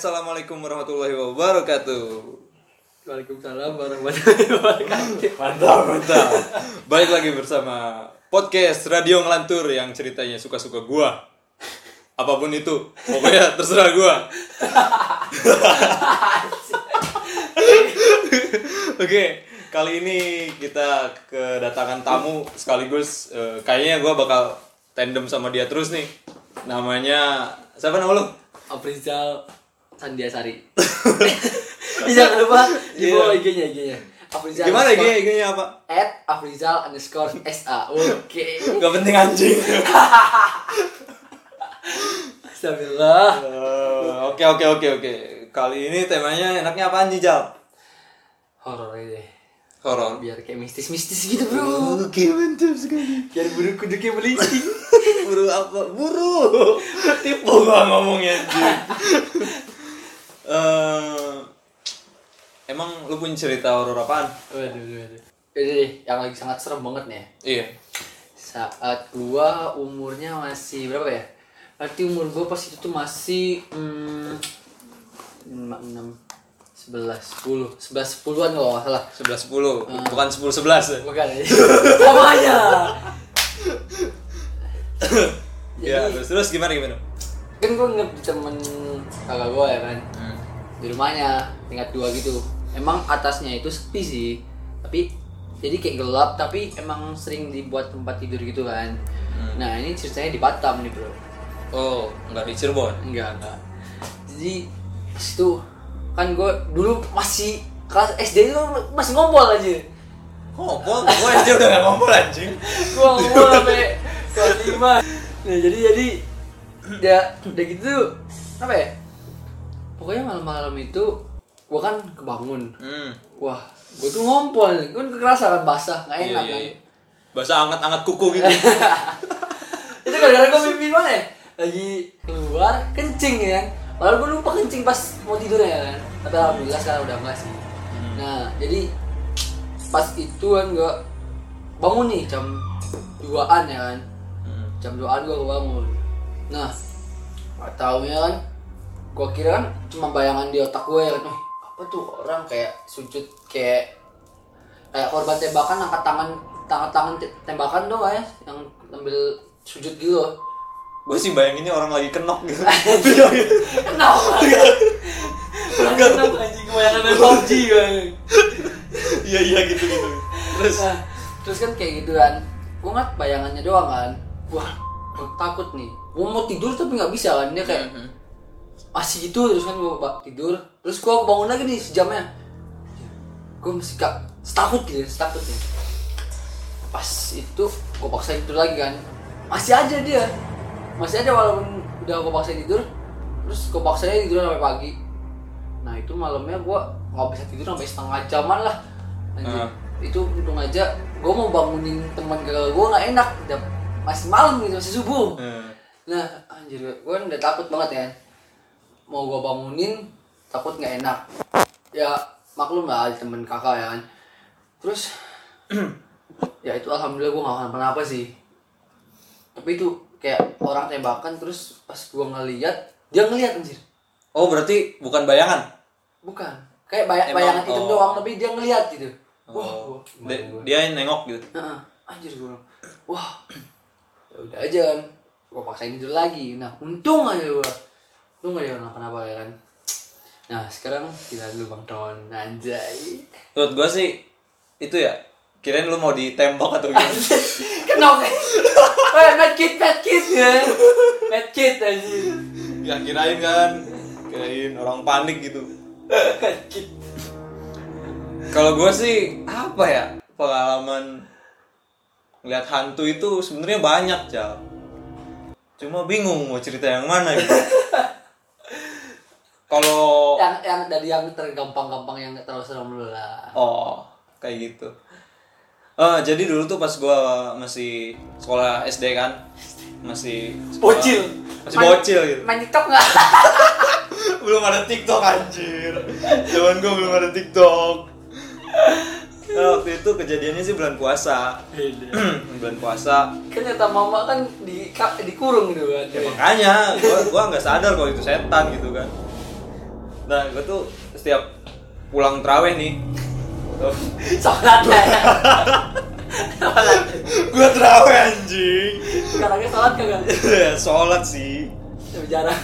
assalamualaikum warahmatullahi wabarakatuh. Waalaikumsalam warahmatullahi wabarakatuh. Mantap, mantap. Balik lagi bersama podcast Radio Ngelantur yang ceritanya suka-suka gua. Apa pun itu, pokoknya terserah gua. Oke, kali ini kita kedatangan tamu sekaligus eh, kayaknya gua bakal tandem sama dia terus nih. Namanya siapa nama lu? Aprizal Sandiasari. Jangan lupa di bawah Iya. IG-nya IG-nya. Aprizal Gimana IG IG-nya apa? At Afrizal underscore SA. Oke. Gak penting anjing. Astagfirullah. Eh, Oke oke oke oke. Kali ini temanya enaknya apaan nih Jal? Horor aja deh. Horor. Biar kayak mistis-mistis gitu bro. Oke mantap sekali. Biar buru kuduknya melinting. Buru apa? Buru. Tipu gua ngomongnya Eh, emang lu punya cerita horor apaan? Waduh, waduh. Ini deh, yang lagi sangat serem banget nih. ya. Iya. Saat gua umurnya masih berapa ya? Berarti umur gua pas itu tuh masih hmm, 5, 6, 11, 10 11, 10an kalau nggak salah 11 10. Bukan 10 11 ya. Bukan ya? Sama aja Ya, terus terus gimana gimana? Kan gua nginep di temen kakak gua ya kan Di rumahnya, tingkat dua gitu Emang atasnya itu sepi sih Tapi jadi kayak gelap tapi emang sering dibuat tempat tidur gitu kan Nah ini ceritanya di Batam nih bro Oh, enggak di Cirebon. Enggak, enggak. Jadi pas itu kan gue dulu masih kelas SD itu masih ngompol aja. Ngompol, gua aja udah gak ngompol anjing. Gue ngompol sampai kelas 5. Nah, jadi jadi ya udah gitu apa ya? Pokoknya malam-malam itu gue kan kebangun. Hmm. Wah, gue tuh ngompol, gue kerasa kan basah, nggak Iya, enak iya, kan. iya. Bahasa anget-anget kuku gitu. itu gara-gara gue mimpi mana ya? Lagi keluar kencing ya kan. Padahal gue lupa kencing pas mau tidur ya kan. Tapi alhamdulillah sekarang udah enggak sih. Nah jadi pas itu kan gue bangun nih jam 2an ya kan. Hmm. Jam 2an gue bangun. Nah gak taunya kan gue kira kan cuma bayangan di otak gue ya kan. "Wih, apa tuh orang kayak sujud kayak kayak korban tembakan angkat tangan tangan tangan tembakan dong ya yang ambil sujud gitu. Loh Gue sih bayanginnya orang lagi kenok gitu. kenapa kenapa anjing kebanyakan main PUBG Iya iya gitu gitu. Terus? Nah, terus kan kayak gitu kan. Gue ngeliat bayangannya doang kan. Wah takut nih. Gue mau tidur tapi nggak bisa kan. Dia kayak Mhm. Masih gitu terus kan gue tidur. Terus gue bangun lagi nih sejamnya gue masih gak setakut gitu setakut nih pas itu gue paksa tidur lagi kan. Masih aja dia. Masih aja walaupun udah gue paksa tidur. Terus gue paksa tidur sampai pagi. Nah itu malamnya gue nggak bisa tidur sampai setengah jaman lah. Anjir. Ah. itu untung aja gue mau bangunin teman kakak gue nggak enak. Masih malam gitu masih subuh. Eh, Nah, anjir gue kan udah takut banget ya. Mau gue bangunin, takut nggak enak. Ya maklum lah temen kakak ya kan. Terus, ya itu alhamdulillah gue gak kenapa-napa sih. Tapi itu kayak orang tembakan terus pas gue ngeliat, dia ngeliat anjir. Oh berarti bukan bayangan? Bukan. Kayak bay- Emang, bayangan hitam oh. doang, tapi dia ngeliat gitu. Wah, Oh, gua- Dia- gua- dia nengok gitu. Nah, anjir gue wah, ya udah aja kan, gue paksain tidur lagi. Nah, untung aja gue, untung aja kenapa-napa ya kan. Nah, sekarang kita dulu bang Ton, anjay. Menurut gue sih itu ya. Kirain lu mau ditembak atau gimana? Kenapa? Weh, medkit, medkit ya, medkit anjir. ya kirain kan. Kirain orang panik gitu. Medkit. Kalau gue sih apa ya pengalaman ngeliat hantu itu sebenarnya banyak cal. Cuma bingung mau cerita yang mana gitu. Kalau Yang, yang dari yang tergampang-gampang yang gak terlalu serem dulu lah. oh kayak gitu. Eh jadi dulu tuh pas gue masih sekolah SD kan, masih sekolah- Bocil. masih bocil gitu. Main TikTok nggak? belum ada TikTok anjir. Zaman gue belum ada TikTok. Nah, waktu itu kejadiannya sih bulan puasa. bulan puasa. kan kata mama kan di dikurung gitu kan. Ya makanya gua gua nggak sadar kalau itu setan gitu kan. Nah gue tuh setiap pulang terawih nih. Sholat ya. Gue terawih anjing. Sekarang sholat kagak? Ya sholat sih. Tapi jarang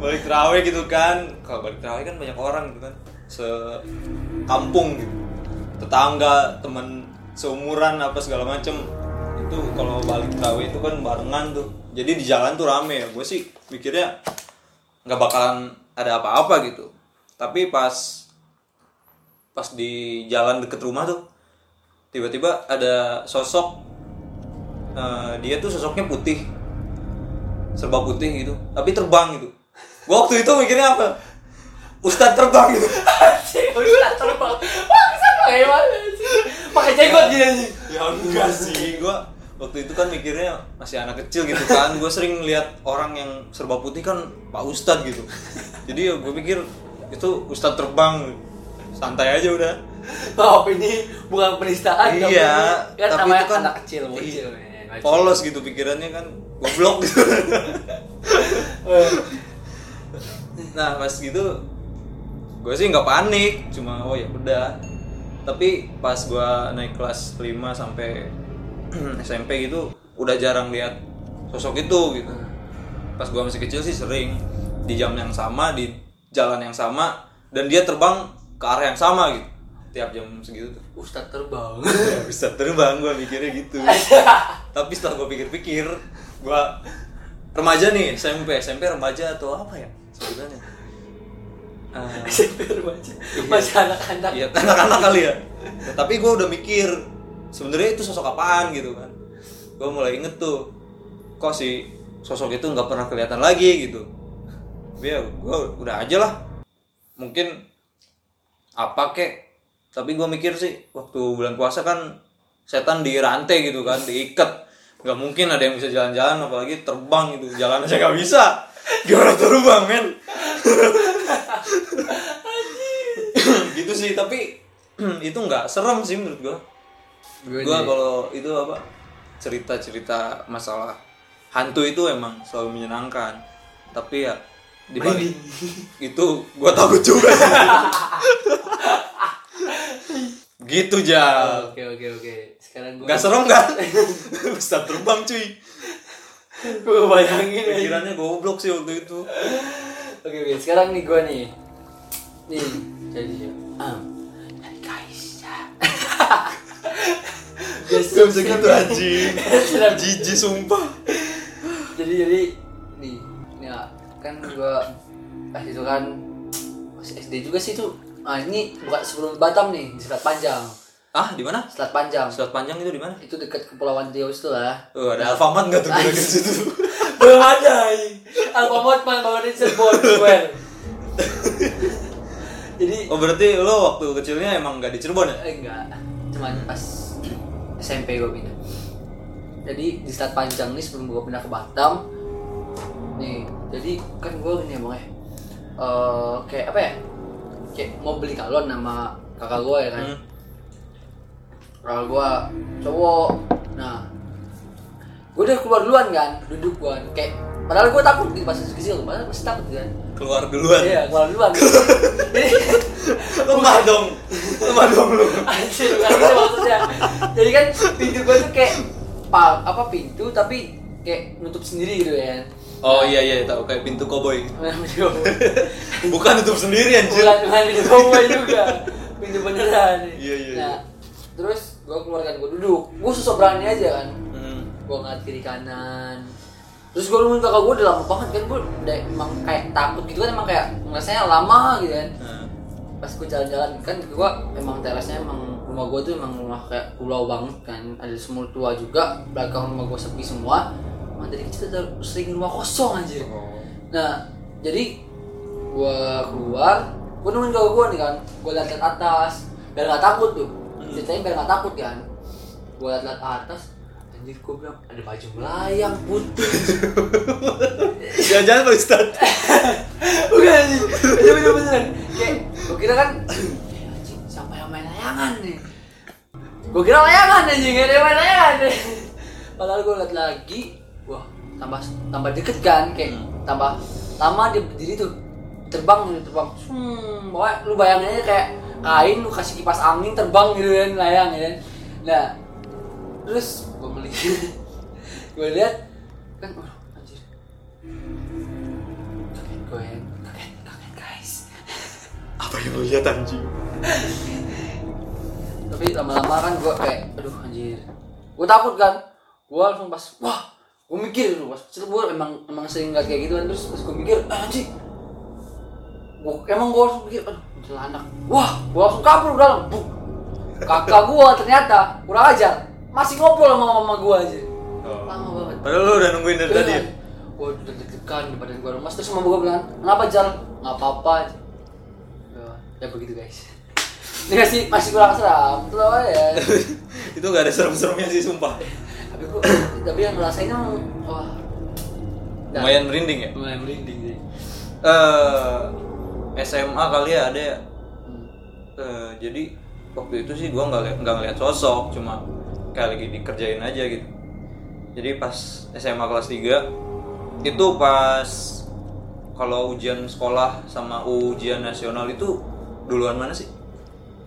balik terawih gitu kan. Kalau balik terawih kan banyak orang gitu kan. Sekampung gitu. Tetangga teman seumuran apa segala macem. Itu kalau balik terawih itu kan barengan tuh. Jadi di jalan tuh rame. Ya gue sih mikirnya nggak bakalan ada apa-apa gitu. Tapi pas pas di jalan deket rumah tuh tiba-tiba ada sosok eh, dia tuh sosoknya putih. Serba putih gitu tapi terbang gitu. Gua waktu itu mikirnya apa? Ustadz terbang gitu. Udah terbang. Wah mana sih pakai jenggot gini anjing ya enggak sih. Gua waktu itu kan mikirnya masih anak kecil gitu kan. Gue sering lihat orang yang serba putih kan pak ustadz gitu. Jadi ya gue pikir itu ustadz terbang santai aja udah. Maaf ini bukan penistaan iya kan tapi itu kan anak kecil iya, bocil men, bocil. polos gitu pikirannya kan goblok gitu. Nah pas gitu gue sih nggak panik cuma oh ya udah. Tapi pas gue naik kelas 5 sampai SMP gitu udah jarang lihat sosok itu gitu. Pas gue masih kecil sih sering di jam yang sama di jalan yang sama dan dia terbang ke arah yang sama gitu. Tiap jam segitu tuh. Ustadz terbang. Ya bisa terbang gue mikirnya gitu. Tapi setelah gue pikir-pikir gue remaja nih SMP SMP remaja atau apa ya sebutannya? Eh, SMP remaja. Masih anak-anak. Iya, anak-anak kali ya. Ya, tapi gue udah mikir sebenarnya itu sosok apaan gitu kan. Gue mulai inget tuh, kok si sosok itu nggak pernah kelihatan lagi gitu. Tapi ya gue udah aja lah. Mungkin apa kek. Tapi gue mikir sih waktu bulan puasa kan setan dirantai gitu kan, diikat. Nggak mungkin ada yang bisa jalan-jalan apalagi terbang gitu. Jalan aja nggak bisa. Gimana terbang men? gitu sih tapi itu nggak serem sih menurut gua Gue kalau itu apa cerita-cerita masalah hantu itu emang selalu menyenangkan. Tapi ya di balik itu gua takut juga. Sih. gitu ja oke oke oke. Sekarang gue nggak serem kan bisa terbang cuy. Gue bayangin pikirannya goblok sih waktu itu. Oke oke. Sekarang nih gue nih. Nih jadi um, guys ya. Guys, Gak bisa gitu anjing. Jijik sumpah. Jadi jadi nih nih ah, kan gua pas itu kan pas SD juga sih tuh ah ini bukan sebelum Batam nih di Selat Panjang. Ah di mana? Selat Panjang. Selat Panjang itu di mana? itu dekat Kepulauan Riau itu lah. Oh, ada Alfamart nggak tuh? Di situ? belum ada Alfamart mah bangun di Cirebon jadi Oh berarti lo waktu kecilnya emang nggak di Cirebon ya? eh, enggak cuman pas SMP gue pindah. Jadi di Selat Panjang nih sebelum gue pindah ke Batam nih jadi kan gue gini ya bang ya. Eh, kayak apa ya? Kayak mau beli kalon nama kakak gue ya kan? Hmm. kakak gue cowok. Nah gue udah keluar duluan kan duduk gue kayak padahal gue takut di pas kecil padahal masih takut kan Keluar duluan. iya keluar duluan jadi Lemah dong. Lemah dong lu. Anjir, bukan gitu maksudnya. Jadi kan pintu gua tuh kayak pa, apa pintu tapi kayak nutup sendiri gitu ya. Oh iya iya tahu kayak pintu koboi. Bukan Bukan tutup sendiri anjir. bukan pintu koboi juga. Pintu beneran. Iya, iya, Nah, terus gua keluarkan gua duduk. Gua susah berani aja kan. Hmm. Gua ngeliat kiri kanan. Terus gua nungguin kakak gua udah lama banget kan gua udah emang kayak takut gitu kan emang kayak ngerasanya lama gitu kan. Nah, pas gue jalan-jalan kan gua emang terasnya emang rumah gua tuh emang rumah kayak pulau banget kan. Ada sumur tua juga belakang rumah gua sepi semua. Emang dari kecil udah sering rumah kosong anjir. Oh. nah jadi gua keluar gua nungguin kakak gua nih kan. Gua liat liat atas biar nggak takut tuh. Ceritanya biar nggak takut kan. Gua liat liat atas anjir gua bilang ada baju melayang putih Jangan-jangan Pak Ustad. Bukan anjing. Itu bener beneran. Kayak gua kira kan "Eh, anjing siapa yang main layangan nih? Gua kira layangan anjing, ada yang main layangan nih. Padahal gua liat lagi, wah tambah tambah deket kan kayak tambah lama dia berdiri tuh terbang gitu terbang hmm, pokoknya lu bayangin aja kayak kain lu kasih kipas angin terbang gitu kan layang ya kan nah terus gue melihat gue lihat kan oh, anjir. Kaget gue kaget kaget guys. Apa yang lu lihat anjing? Tapi lama-lama kan gue kayak aduh anjir. Gue takut kan? Gue langsung pas wah gue mikir dulu pas kecil gue emang emang sering ngeliat kayak gitu kan. Terus pas gue mikir ah, anjir gue emang gue langsung mikir aduh anak. Wah gue langsung kabur Buk. kakak gue ternyata kurang ajar masih ngobrol sama mama gue aja. Lama banget. Padahal lu udah nungguin dari tadi. Ya gue udah deg-degan di badan gue lemas terus mama gue bilang kenapa jal? Nggak apa-apa ya, ya begitu guys. Ini masih masih kurang seram tuh apa ya? Itu gak ada serem-seremnya sih sumpah. Tapi gua tapi yang ngerasainnya wah. Lumayan merinding ya? Lumayan merinding sih. Eh SMA kali ya ada ya Hmm. Eh, jadi waktu itu sih gua nggak nggak ngeliat sosok cuma kayak lagi dikerjain aja gitu. Jadi pas SMA kelas 3 itu pas kalau ujian sekolah sama ujian nasional itu duluan mana sih?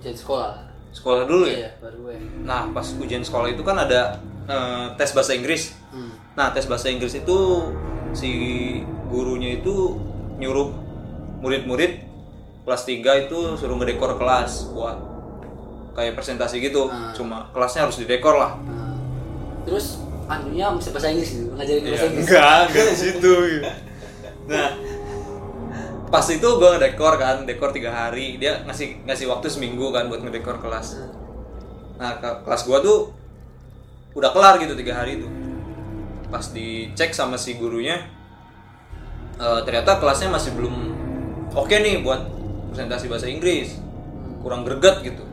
Jadi sekolah. Sekolah dulu ya? Iya baru gue. Nah pas ujian sekolah itu kan ada eh, tes bahasa Inggris. Hmm. Nah, tes bahasa Inggris itu si gurunya itu nyuruh murid-murid kelas 3 itu suruh ngedekor kelas buat kayak presentasi gitu. Ah. Cuma kelasnya harus didekor lah. Nah, terus anunya bisa bahasa Inggris gitu ngajarin bahasa Ya, Inggris enggak, enggak di situ. Nah, pas itu gue ngedekor kan, dekor tiga hari. Dia ngasih ngasih waktu seminggu kan buat ngedekor kelas. Nah, ke- kelas gua tuh udah kelar gitu tiga hari itu. Pas dicek sama si gurunya, eh, ternyata kelasnya masih belum oke nih buat presentasi bahasa Inggris. Kurang greget gitu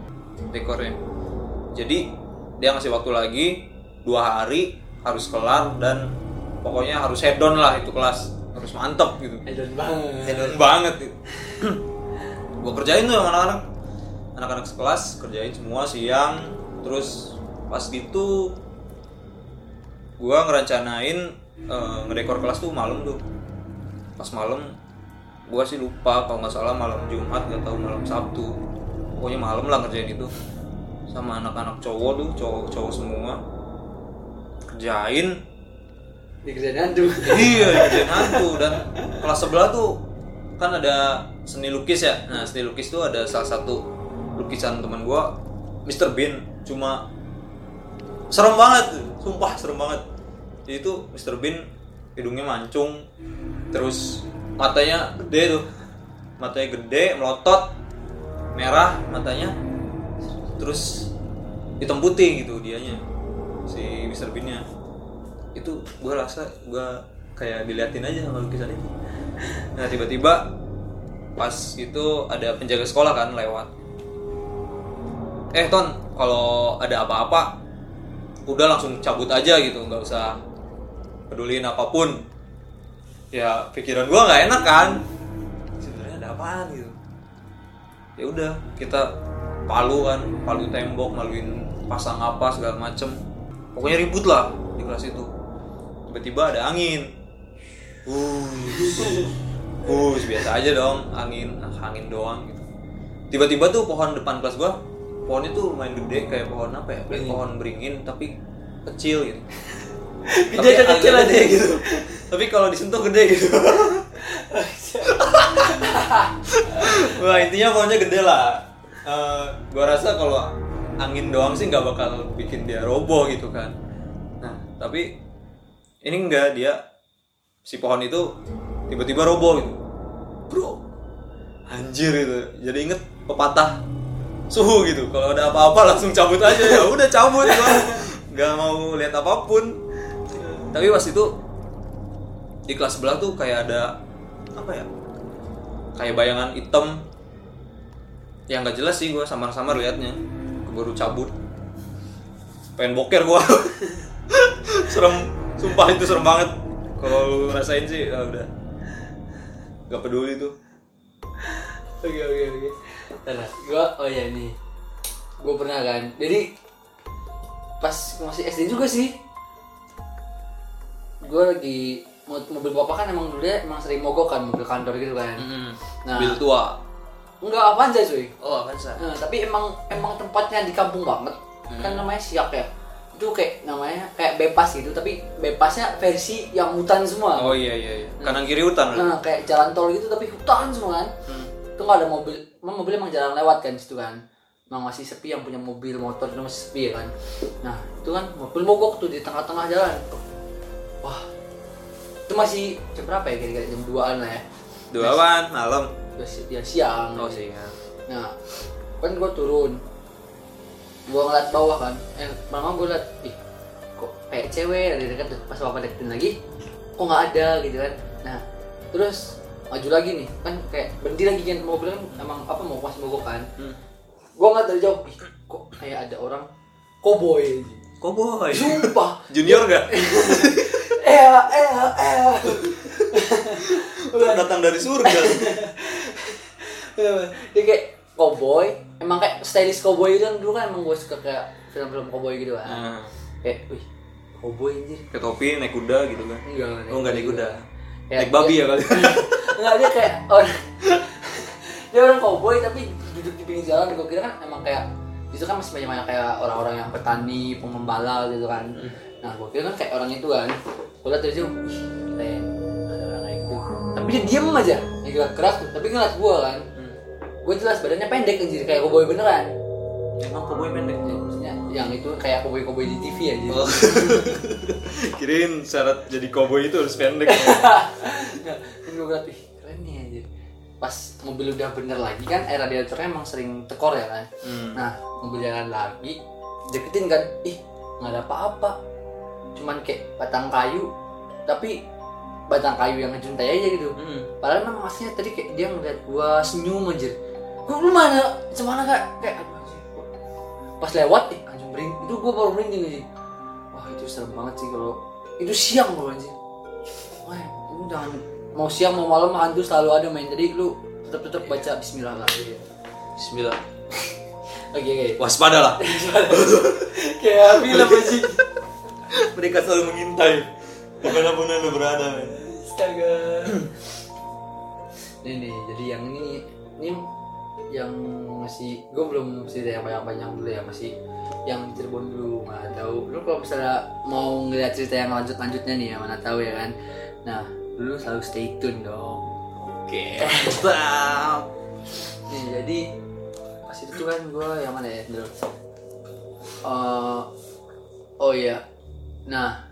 dekornya. Jadi dia ngasih waktu lagi dua hari harus kelar dan pokoknya harus head on lah itu kelas. Harus mantep gitu. Hedon banget. Hedon banget gitu. gue kerjain tuh sama anak-anak. Anak-anak sekelas kerjain semua siang. Terus pas gitu gue ngerencanain eh, ngedekor kelas tuh malam tuh. Pas malam gue sih lupa kalau nggak salah malam Jumat gak tahu malam Sabtu pokoknya malam lah kerjain itu. Sama anak-anak cowok tuh cowok cowok semua. Kerjain. Dikerjain hantu. Iya dikerjain hantu. Dan kelas sebelah tuh kan ada seni lukis ya. Nah seni lukis tuh ada salah satu lukisan teman gua Mr. Bean. Cuma serem banget sumpah serem banget. Jadi itu Mr. Bean hidungnya mancung terus matanya gede tuh. Matanya gede melotot merah matanya terus hitam putih gitu dianya si Mr. Bean-nya. Itu gue rasa gue kayak diliatin aja sama lukisan itu. Nah tiba-tiba pas itu ada penjaga sekolah kan lewat. Eh ton kalau ada apa-apa udah langsung cabut aja gitu nggak usah peduliin apa pun. Ya pikiran gue nggak enak kan. Sebenarnya ada apaan gitu ya udah kita palu kan palu tembok maluin pasang apa segala macem. Pokoknya ribut lah di kelas itu. Tiba-tiba ada angin. Hus, hus biasa aja dong angin angin doang gitu. Tiba-tiba tuh pohon depan kelas gua pohonnya tuh lumayan gede kayak pohon apa ya? Kayak pohon beringin tapi kecil gitu. Gede atau kecil aja? gede gitu. tapi kalau disentuh gede gitu Wah intinya pohonnya gede lah. Eh, gua rasa kalau angin doang sih nggak bakal bikin dia roboh gitu kan. Nah tapi ini enggak dia si pohon itu tiba-tiba roboh gitu. Bro, anjir itu. Jadi inget pepatah suhu gitu. Kalau ada apa-apa langsung cabut aja ya. Udah cabut gua. Nggak mau lihat apa pun. Tapi pas itu di kelas sebelah tuh kayak ada apa ya? Kayak bayangan hitam. Yang nggak jelas sih gue samar-samar liatnya. Keburu cabut. Pengen boker gue serem. Sumpah itu serem banget. Kalau lu rasain sih ya udah. Nggak peduli tuh. Oke oke oke. Ntar, gua oh ya ini. Gua pernah kan. Jadi pas masih SD juga sih. Gua lagi mobil bapak kan emang dulu dia emang sering mogok kan mobil kantor gitu kan Nah. Mobil tua. enggak apa aja cuy Oh, Avanza. Nah, tapi emang emang tempatnya di kampung banget Hmm. kan namanya siak ya itu kayak namanya kayak bebas gitu tapi bebasnya versi yang hutan semua Oh iya iya iya. Kanan kiri hutan. nah kayak jalan tol gitu tapi hutan semua kan Hmm. itu nggak ada mobil emang mobil emang jarang lewat kan situ kan emang masih sepi yang punya mobil motor itu masih sepi ya kan nah itu kan mobil mogok tuh di tengah-tengah jalan wah itu masih jam berapa ya kira-kira? Jam 2an lah ya. Duaan malam. ya, si- siang. Oh ya. nah kan gua turun. Gua ngeliat bawah kan. Eh pertama gua liat ih kok kayak cewek? Dari dekat tuh pas bapak deketin lagi kok nggak ada? Gitu kan. Nah terus maju lagi nih. Kan kayak berhenti lagi kan mobil kan emang apa mau pas mogok kan. Hmm. gua nggak dari jauh ih kok kayak ada orang. Koboi Cowboy. sumpah. Junior gak? eh eh eh Datang dari surga. dia kayak cowboy. Emang kayak stylish cowboy itu kan. Dulu kan emang gue suka kayak film-film cowboy gitu kan. Nah, kayak wih cowboy anjir. Ke topi naik kuda gitu kan. enggak Oh enggak naik kuda. Kayak Naik babi dia- ya kali. enggak dia kayak orang dia orang cowboy tapi duduk di pinggir jalan. Gue kira kan emang kayak itu kan masih banyak banyak kayak orang-orang yang petani pengembala gitu kan nah gue kira kan kayak orang itu kan gue liat dari jauh "Ih, keren ada orang kayak gitu tapi dia diem aja nggak gerak-gerak tuh tapi ngeliat gue kan gue jelas badannya pendek anjir kayak cowboy beneran Emang cowboy pendek. Ya, maksudnya yang itu kayak cowboy cowboy di TV aja Oh. Kirain syarat jadi cowboy itu harus pendek. Nah, kan gue bilang, "Ih, keren nih anjir. Pas mobil udah bener lagi kan, air radiatornya emang sering tekor ya kan. Hmm. Nah, mobil jalan lagi, deketin kan, ih nggak ada apa-apa. Cuman kayak batang kayu, tapi batang kayu yang ngejuntai aja gitu. Hmm. Padahal memang aslinya tadi kayak dia ngeliat gua senyum anjir. Gua lu mana? Cemana kak? Kayak aduh anjir. Pas lewat, ih anjing bering. Itu gua baru merinding anjing. Wah itu serem banget sih kalau itu siang bro anjing. Wah lu jangan mau siang mau malam hantu selalu ada main. Jadi lu tetap tetap baca Bismillah lah. Bismillah. Oke oke. Waspada lah. Kayak film anjing. Mereka selalu mengintai. Di mana pun anda berada, men. Astaga. Nih nih, jadi yang ini ini yang masih gue belum cerita yang banyak dulu ya masih yang Cirebon dulu mana tahu lu kalau misalnya mau ngeliat cerita yang lanjut lanjutnya nih ya mana tahu ya kan nah dulu selalu stay tune dong Oke. Mantap. nih jadi pas itu kan gue yang mana ya dulu Eh, oh iya nah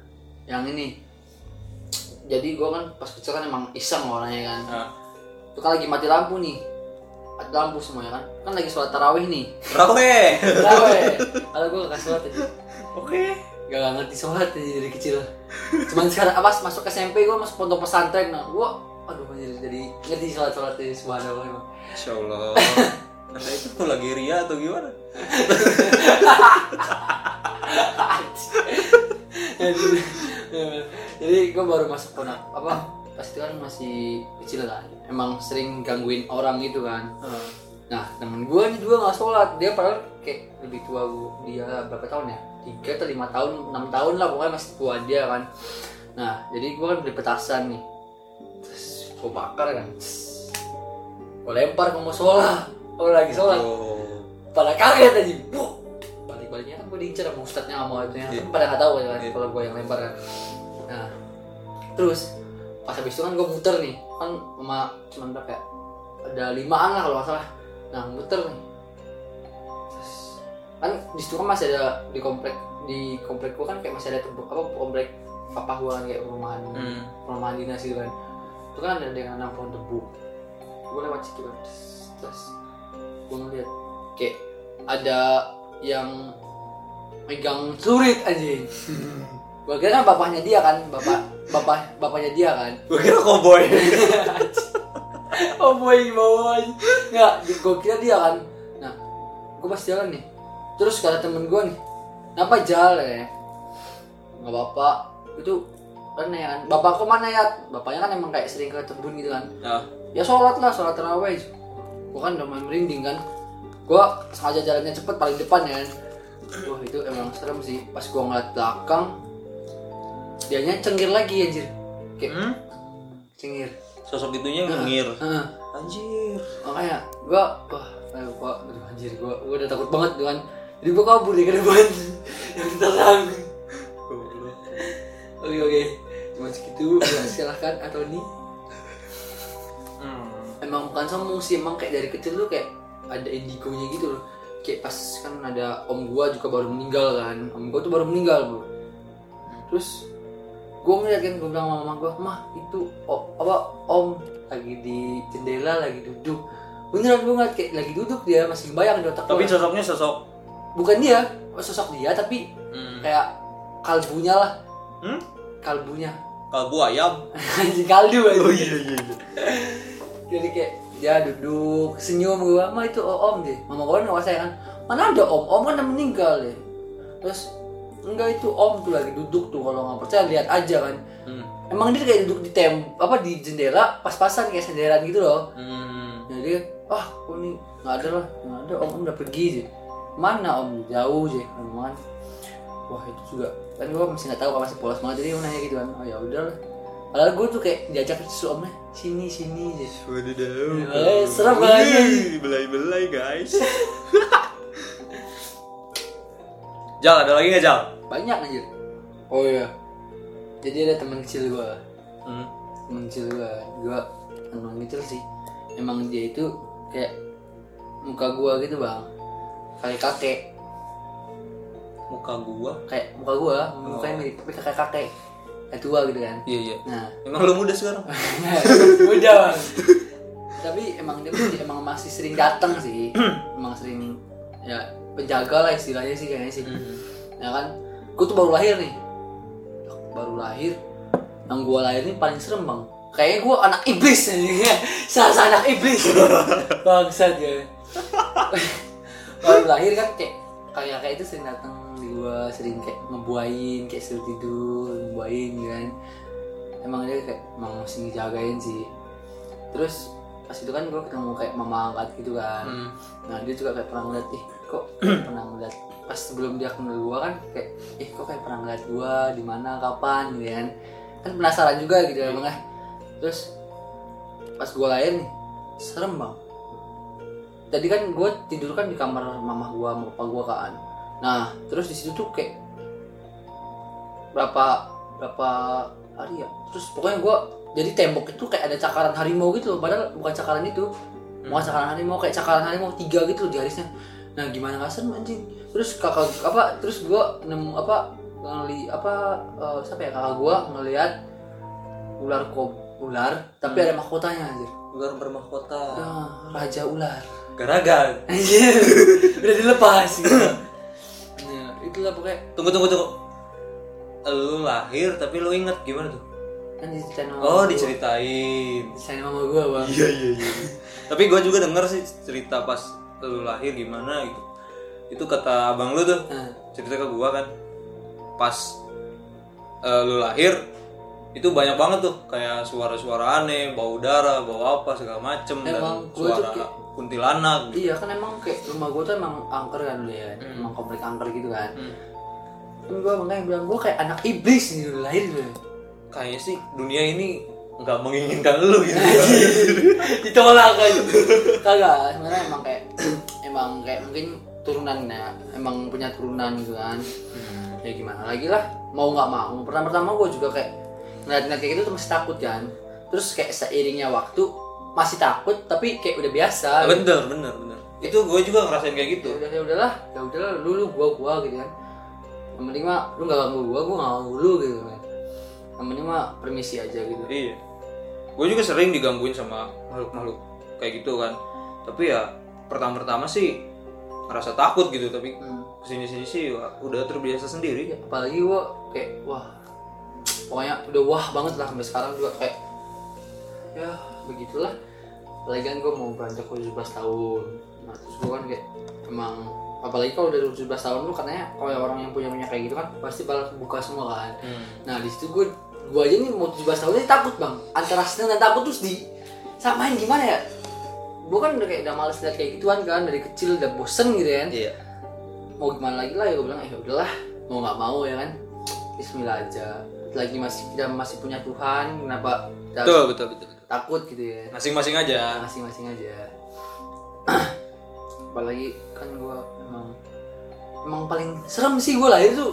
yang ini. Jadi gue kan pas kecil kan emang iseng orangnya kan. Nah, itu kan lagi mati lampu nih. Mati lampu semuanya kan. Kan lagi sholat tarawih nih. Rawe. tarawih. Kalau gue gak sholat aja Oke. gak, gak ngerti sholat aja dari kecil. Cuman sekarang apa masuk SMP gue masuk pondok pesantren. Nah gue aduh anjir, jadi ngerti sholat sholat dari subhanallah emang. Insya Allah. Anda itu lagi ria atau gimana? jadi gue baru masuk pondok apa pas itu kan masih kecil kan emang sering gangguin orang gitu kan Nah, temen gue ini juga nggak sholat. Dia padahal kayak lebih tua gue. Dia berapa tahun ya? Tiga atau lima tahun, enam tahun lah pokoknya masih tua dia kan. Nah, jadi gue kan beli petasan nih. Terus gue bakar kan. Gue lempar ke musola. Oh lagi sholat. Pada kaget aja. Buh. Balik-baliknya kan gue diincar sama ustadznya sama itu Iya. Pada nggak tahu kan Iya. kalau gue yang lempar kan. Nah, terus pas habis itu kan gue muter nih. Kan sama cuman berapa ya? Ada limaan lah kalau nggak salah nah muter nih Terus, kan di situ kan masih ada di komplek di komplek gua kan kayak masih ada tempat apa komplek papa gua kan kayak perumahan Hmm. perumahan dinas gitu kan itu kan ada yang nanam pohon debu gua lewat situ kan terus, terus gua ngeliat kayak ada yang megang celurit anjing. Gua kira kan bapaknya dia kan bapak bapak bapaknya dia kan. Gue kira cowboy. oh boy nggak gue kira dia kan. Nah gue pas jalan nih. Terus kata temen gue nih kenapa jalan ya nggak bapak itu kan ya kan. Bapak ke mana ya bapaknya kan emang kayak sering ke kebun gitu kan. Nah, ya sholat lah sholat taraweh gue kan udah main merinding kan gue sengaja jalannya cepet paling depan ya wah itu emang serem sih pas gue ngeliat belakang dianya cengkir lagi anjir kayak Hmm? cengir Sosok itunya ngengir. Heeh. Anjir. makanya gua wah ayo gua aduh, anjir gua gua udah takut banget dengan jadi gua kabur di ke depan yang terang oke oke cuma segitu ya, silahkan atau nih Hmm. emang bukan sombong sih emang kayak dari kecil tuh kayak ada indigonya gitu loh kayak pas kan ada om gua juga baru meninggal kan om gua tuh baru meninggal bro terus gua ngeliat kan gua bilang sama mama gua mah itu o- apa om lagi di jendela lagi duduk beneran gua ngeliat kayak lagi duduk dia masih bayang di otak Tapi gua. sosoknya sosok bukan dia sosok dia tapi hmm. kayak kalbunya lah Hmm? kalbunya kalbu ayam. kaldu aja Oh iya iya. iya. jadi kayak dia duduk senyum gua mah itu om deh. Mama gua nggak saya kan? Mana ada om? Om kan udah meninggal deh. Terus enggak itu om tuh lagi duduk tuh kalau nggak percaya lihat aja kan. Hmm. emang dia kayak duduk di tem apa di jendela pas-pasan kayak senderan gitu loh. Hmm. jadi ah kok ini nggak ada lah nggak ada om om udah pergi sih mana om? Jauh sih kan. Wah itu juga kan gua masih nggak tahu masih polos banget jadi gua nanya gitu kan. Oh ya udah lah padahal gua tuh kayak diajak si omnya sini sini sih Wadidaw. Eh, serem banget. Belai-belai guys. Jal, ada lagi nggak Jal? banyak aja oh iya jadi ada teman kecil gua Hmm. teman kecil gua gua teman kecil sih emang dia itu kayak muka gua gitu bang kayak kakek Muka gua. kayak muka gua mukanya mirip tapi kakek kakek kayak tua gitu kan? Iya iya. nah. Emang lu muda sekarang? udah bang tapi emang dia tuh emang masih sering datang sih. Emang sering ya penjaga lah istilahnya sih kayaknya sih. Ya kan? Gue tuh baru lahir nih. Baru lahir. Yang gue lahir ini paling serem bang. Kayaknya gue anak iblis nih salah anak iblis. Bangsat ya. Baru lahir kan kayak kayak kayak itu sering datang di gue sering kayak ngebuain kayak suruh tidur ngebuain gitu kan. Emang dia kayak emang masih ngejagain sih. Terus pas itu kan gue ketemu kayak mama angkat gitu kan. Hmm. nah dia juga kayak pernah ngeliat ih kok pernah ngeliat? Pas sebelum dia kenal gua kan kayak ih kok kayak pernah ngeliat gua? Di mana? Kapan? Gitu kan. Kan penasaran juga gitu ya bang ya. terus pas gua lahir nih serem bang tadi kan gua tidur kan di kamar mama gua sama papa gua kan. Nah terus di situ tuh kayak berapa berapa hari ya? Terus pokoknya gua jadi tembok itu kayak ada cakaran harimau gitu loh. Padahal bukan cakaran itu. Bukan cakaran harimau kayak cakaran harimau tiga gitu loh di garisnya nah gimana serem anjing? Terus kakak apa terus gua nemu apa ngeli apa eh, siapa ya kakak gua ngelihat ular kok ular tapi ada mahkotanya anjir Ular bermahkota. Ah, raja ular Garagan. udah dilepas gitu nah itulah pokoknya Tunggu tunggu tunggu. Lu lahir tapi lu inget gimana tuh? kan diceritain sama Oh gua. diceritain. diceritain sama gua bang Iya iya iya. Tapi gue juga denger sih cerita pas lu lahir gimana gitu. Itu kata abang lu tuh cerita ke gua kan. Pas eh, lu lahir itu banyak banget tuh kayak suara-suara aneh, bau udara, bau apa segala macem dan Emang gua tuh suara kuntilanak. gitu. iya kan emang kayak rumah gua tuh emang angker kan dulu ya emang komplek angker gitu kan. Hmm. kan gua makanya bilang gua kayak anak iblis nih dulu lahir dulu Kayaknya sih dunia ini nggak menginginkan lu gitu. ditolak kan. Kagak sebenarnya emang kayak emang kayak mungkin turunannya emang punya turunan gitu kan. Ya gimana lagi lah mau nggak mau. Pertama pertama gue juga kayak ngeliat-ngeliat kayak gitu tuh masih takut kan. Terus kayak seiringnya waktu masih takut tapi kayak udah biasa bener bener bener. Itu gue juga ngerasain kayak gitu. ya udah ya udahlah ya udahlah lu lu gua gua gitu kan yang penting mah lu nggak ganggu gua gua nggak ganggu lu gitu kan yang penting mah permisi aja gitu Iya. Gue juga sering digangguin sama makhluk-makhluk kayak gitu kan. Tapi ya pertama-pertama sih ngerasa takut gitu. Tapi Hmm. ke sini-sini sih wah, udah terbiasa sendiri. Iya, apalagi gua kayak wah pokoknya udah wah banget lah sampai sekarang juga kayak ya begitulah apalagi kan gue mau beranjak ke 17 tahun. Nah terus gue kan kayak emang apalagi kalau udah 17 tahun tuh katanya kalau orang yang punya punya kayak gitu kan pasti bakal buka semua kan. Nah di situ gue gue aja nih mau 17 tahun ini takut bang. Antara seneng dan takut terus di samain gimana ya? Gue kan udah kayak udah males liat kayak gituan kan dari kecil udah bosen gitu kan. Iya. mau gimana lagi lah ya gue bilang eh udahlah mau nggak mau ya kan. Bismillah aja. Lagi masih kita masih punya Tuhan kenapa betul betul betul, betul. takut gitu ya. Masing-masing aja. Masing-masing aja. Apalagi kan gue emang emang paling serem sih gue lahir tuh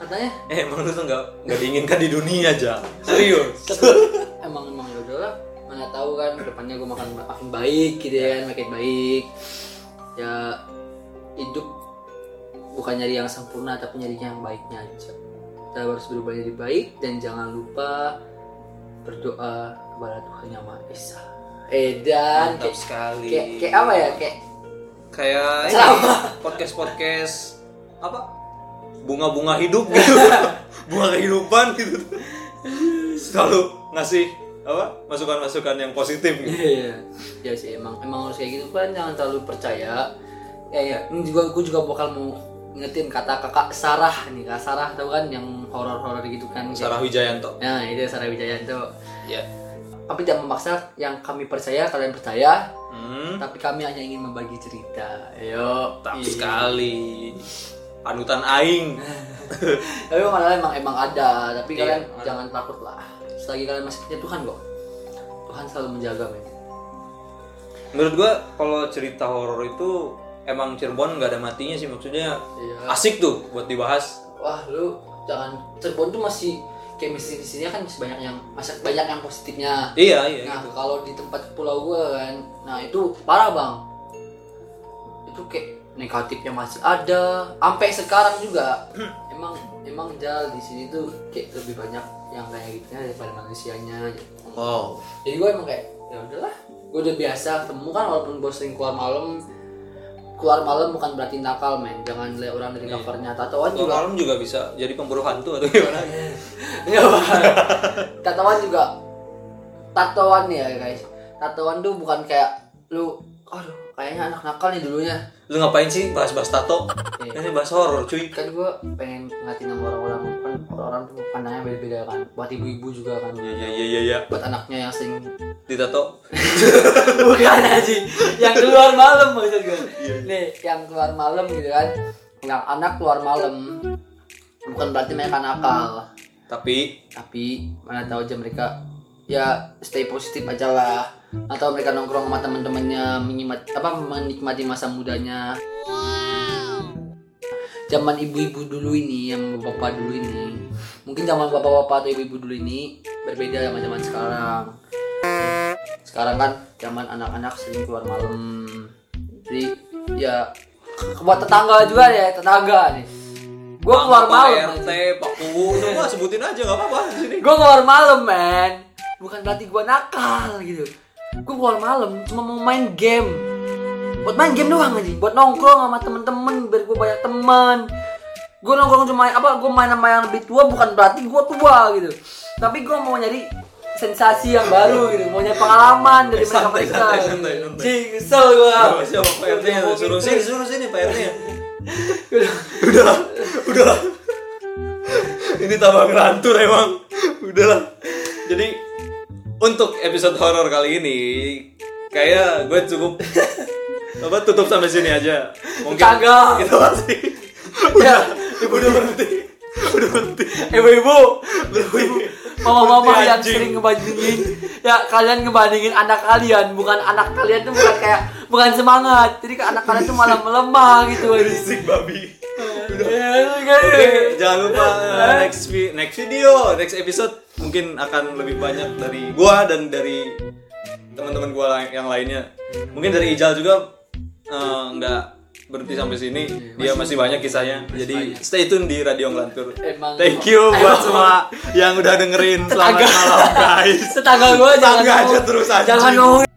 katanya. Eh emang lu tuh nggak nggak diinginkan di dunia aja serius? Emang emang ya udahlah. Mana tahu kan ke depannya gue makan makin baik gitu ya. kan makin baik. Ya hidup bukan nyari yang sempurna tapi nyari yang baiknya aja. Kita harus berubah jadi baik dan jangan lupa berdoa kepada Tuhan yang Maha Esa. Eh dan mantap kayak, sekali. kayak kayak apa ya? Kayak kayak Ceramah. podcast podcast apa? Bunga-bunga hidup gitu. Bunga kehidupan gitu. Selalu ngasih apa? Masukan-masukan yang positif gitu. Iya, ya sih emang emang harus kayak gitu. Kan jangan terlalu percaya. Ya ya, juga gue juga bakal mau ngetin kata kakak Sarah nih, kak Sarah tau kan? Yang horor-horor gitu kan. Sarah Wijayanto Nah itu Sarah Wijayanto. ya Tapi tidak memaksa yang kami percaya kalian percaya, hmm, tapi kami hanya ingin membagi cerita. Ayo, mantap Iya. sekali panutan aing Tapi malah emang emang ada, tapi Iya, kalian ada. jangan takut lah. Selagi kalian masih punya Tuhan kok. Tuhan selalu menjaga men. menurut gua kalau cerita horor itu emang Cirebon nggak ada matinya sih maksudnya Iya. asik tuh buat dibahas wah lu jangan Cirebon tuh masih kayak misi misinya kan masih banyak yang masih banyak yang positifnya. Iya iya nah gitu. kalau di tempat pulau gua kan nah itu parah bang. Itu kayak negatifnya masih ada. Sampai sekarang juga emang emang jal di sini tuh kayak lebih banyak yang kayak gitu daripada manusianya. Wow. Jadi gue emang kayak ya udahlah gue udah biasa ketemu kan walaupun gue sering keluar malam keluar malam bukan berarti nakal men. Jangan lihat orang dari covernya. Tatoan Kalau juga malam juga bisa jadi pemburu hantu atau gimana? Iya, Bang. tatoan juga tatoan ya guys. Tatoan tuh bukan kayak lu aduh kayaknya anak nakal nih dulunya. Lu ngapain sih bahas-bahas tato? Iya. ini bahas horor cuy. Kan gue pengen ngatin sama orang-orang orang-orang tuh pandangnya beda-beda kan. Buat ibu-ibu juga kan. Iya iya iya iya iya. Buat anaknya yang sering ditato. Bukan aja yang keluar malam maksud gue nih yang keluar malam gitu kan. Yang anak keluar malam. Bukan berarti mereka nakal. Tapi tapi mana tahu aja mereka ya stay positif aja lah. Atau mereka nongkrong sama teman-temannya menikmati apa menikmati masa mudanya zaman ibu-ibu dulu ini yang bapak dulu ini. Mungkin zaman bapak-bapak atau ibu-ibu dulu ini berbeda sama zaman sekarang. Sekarang kan zaman anak-anak sering keluar malam. Jadi ya buat tetangga juga ya tetangga nih. Gue keluar malam RT Pak Kuwu semua sebutin aja nggak apa-apa di sini. Gue keluar malam men. Bukan berarti gue nakal gitu. Gue keluar malam cuma mau main game buat main game doang aja buat nongkrong sama temen-temen biar gue banyak teman gue nongkrong cuma apa gue main sama yang lebih tua bukan berarti gue tua gitu. Tapi gue mau nyari sensasi yang baru gitu. Mau nyari pengalaman dari mereka mereka santai, gitu. kesel gue Siapa, Pak RT nya suruh sini suruh sini Pak RT nya udahlah udahlah ini tambah ngelantur emang. Udahlah jadi untuk episode horor kali ini kayak gue cukup apa tutup sampai sini aja. Mungkin Kagak. itu masih ya udah berhenti. Udah berhenti. Ibu-ibu. Ibu mama-mama Berhenti, yang anjing. sering ngebandingin. Ya kalian ngebandingin anak kalian. Bukan anak kalian tuh bukan kayak bukan semangat. Jadi ke anak kalian tuh malah melemah gitu berisik babi. Ya? Oke, jangan lupa uh, next vi- next video, next episode mungkin akan lebih banyak dari gua dan dari teman-teman gua yang lainnya. Mungkin dari Ijal juga uh, nggak berhenti sampai sini. Dia masih banyak kisahnya. Jadi stay tune di Radio Ngelantur. Emang- Thank you buat emang- semua yang udah dengerin. Selamat malam guys. tetangga gue jangan aja terus anjing. jangan ngomong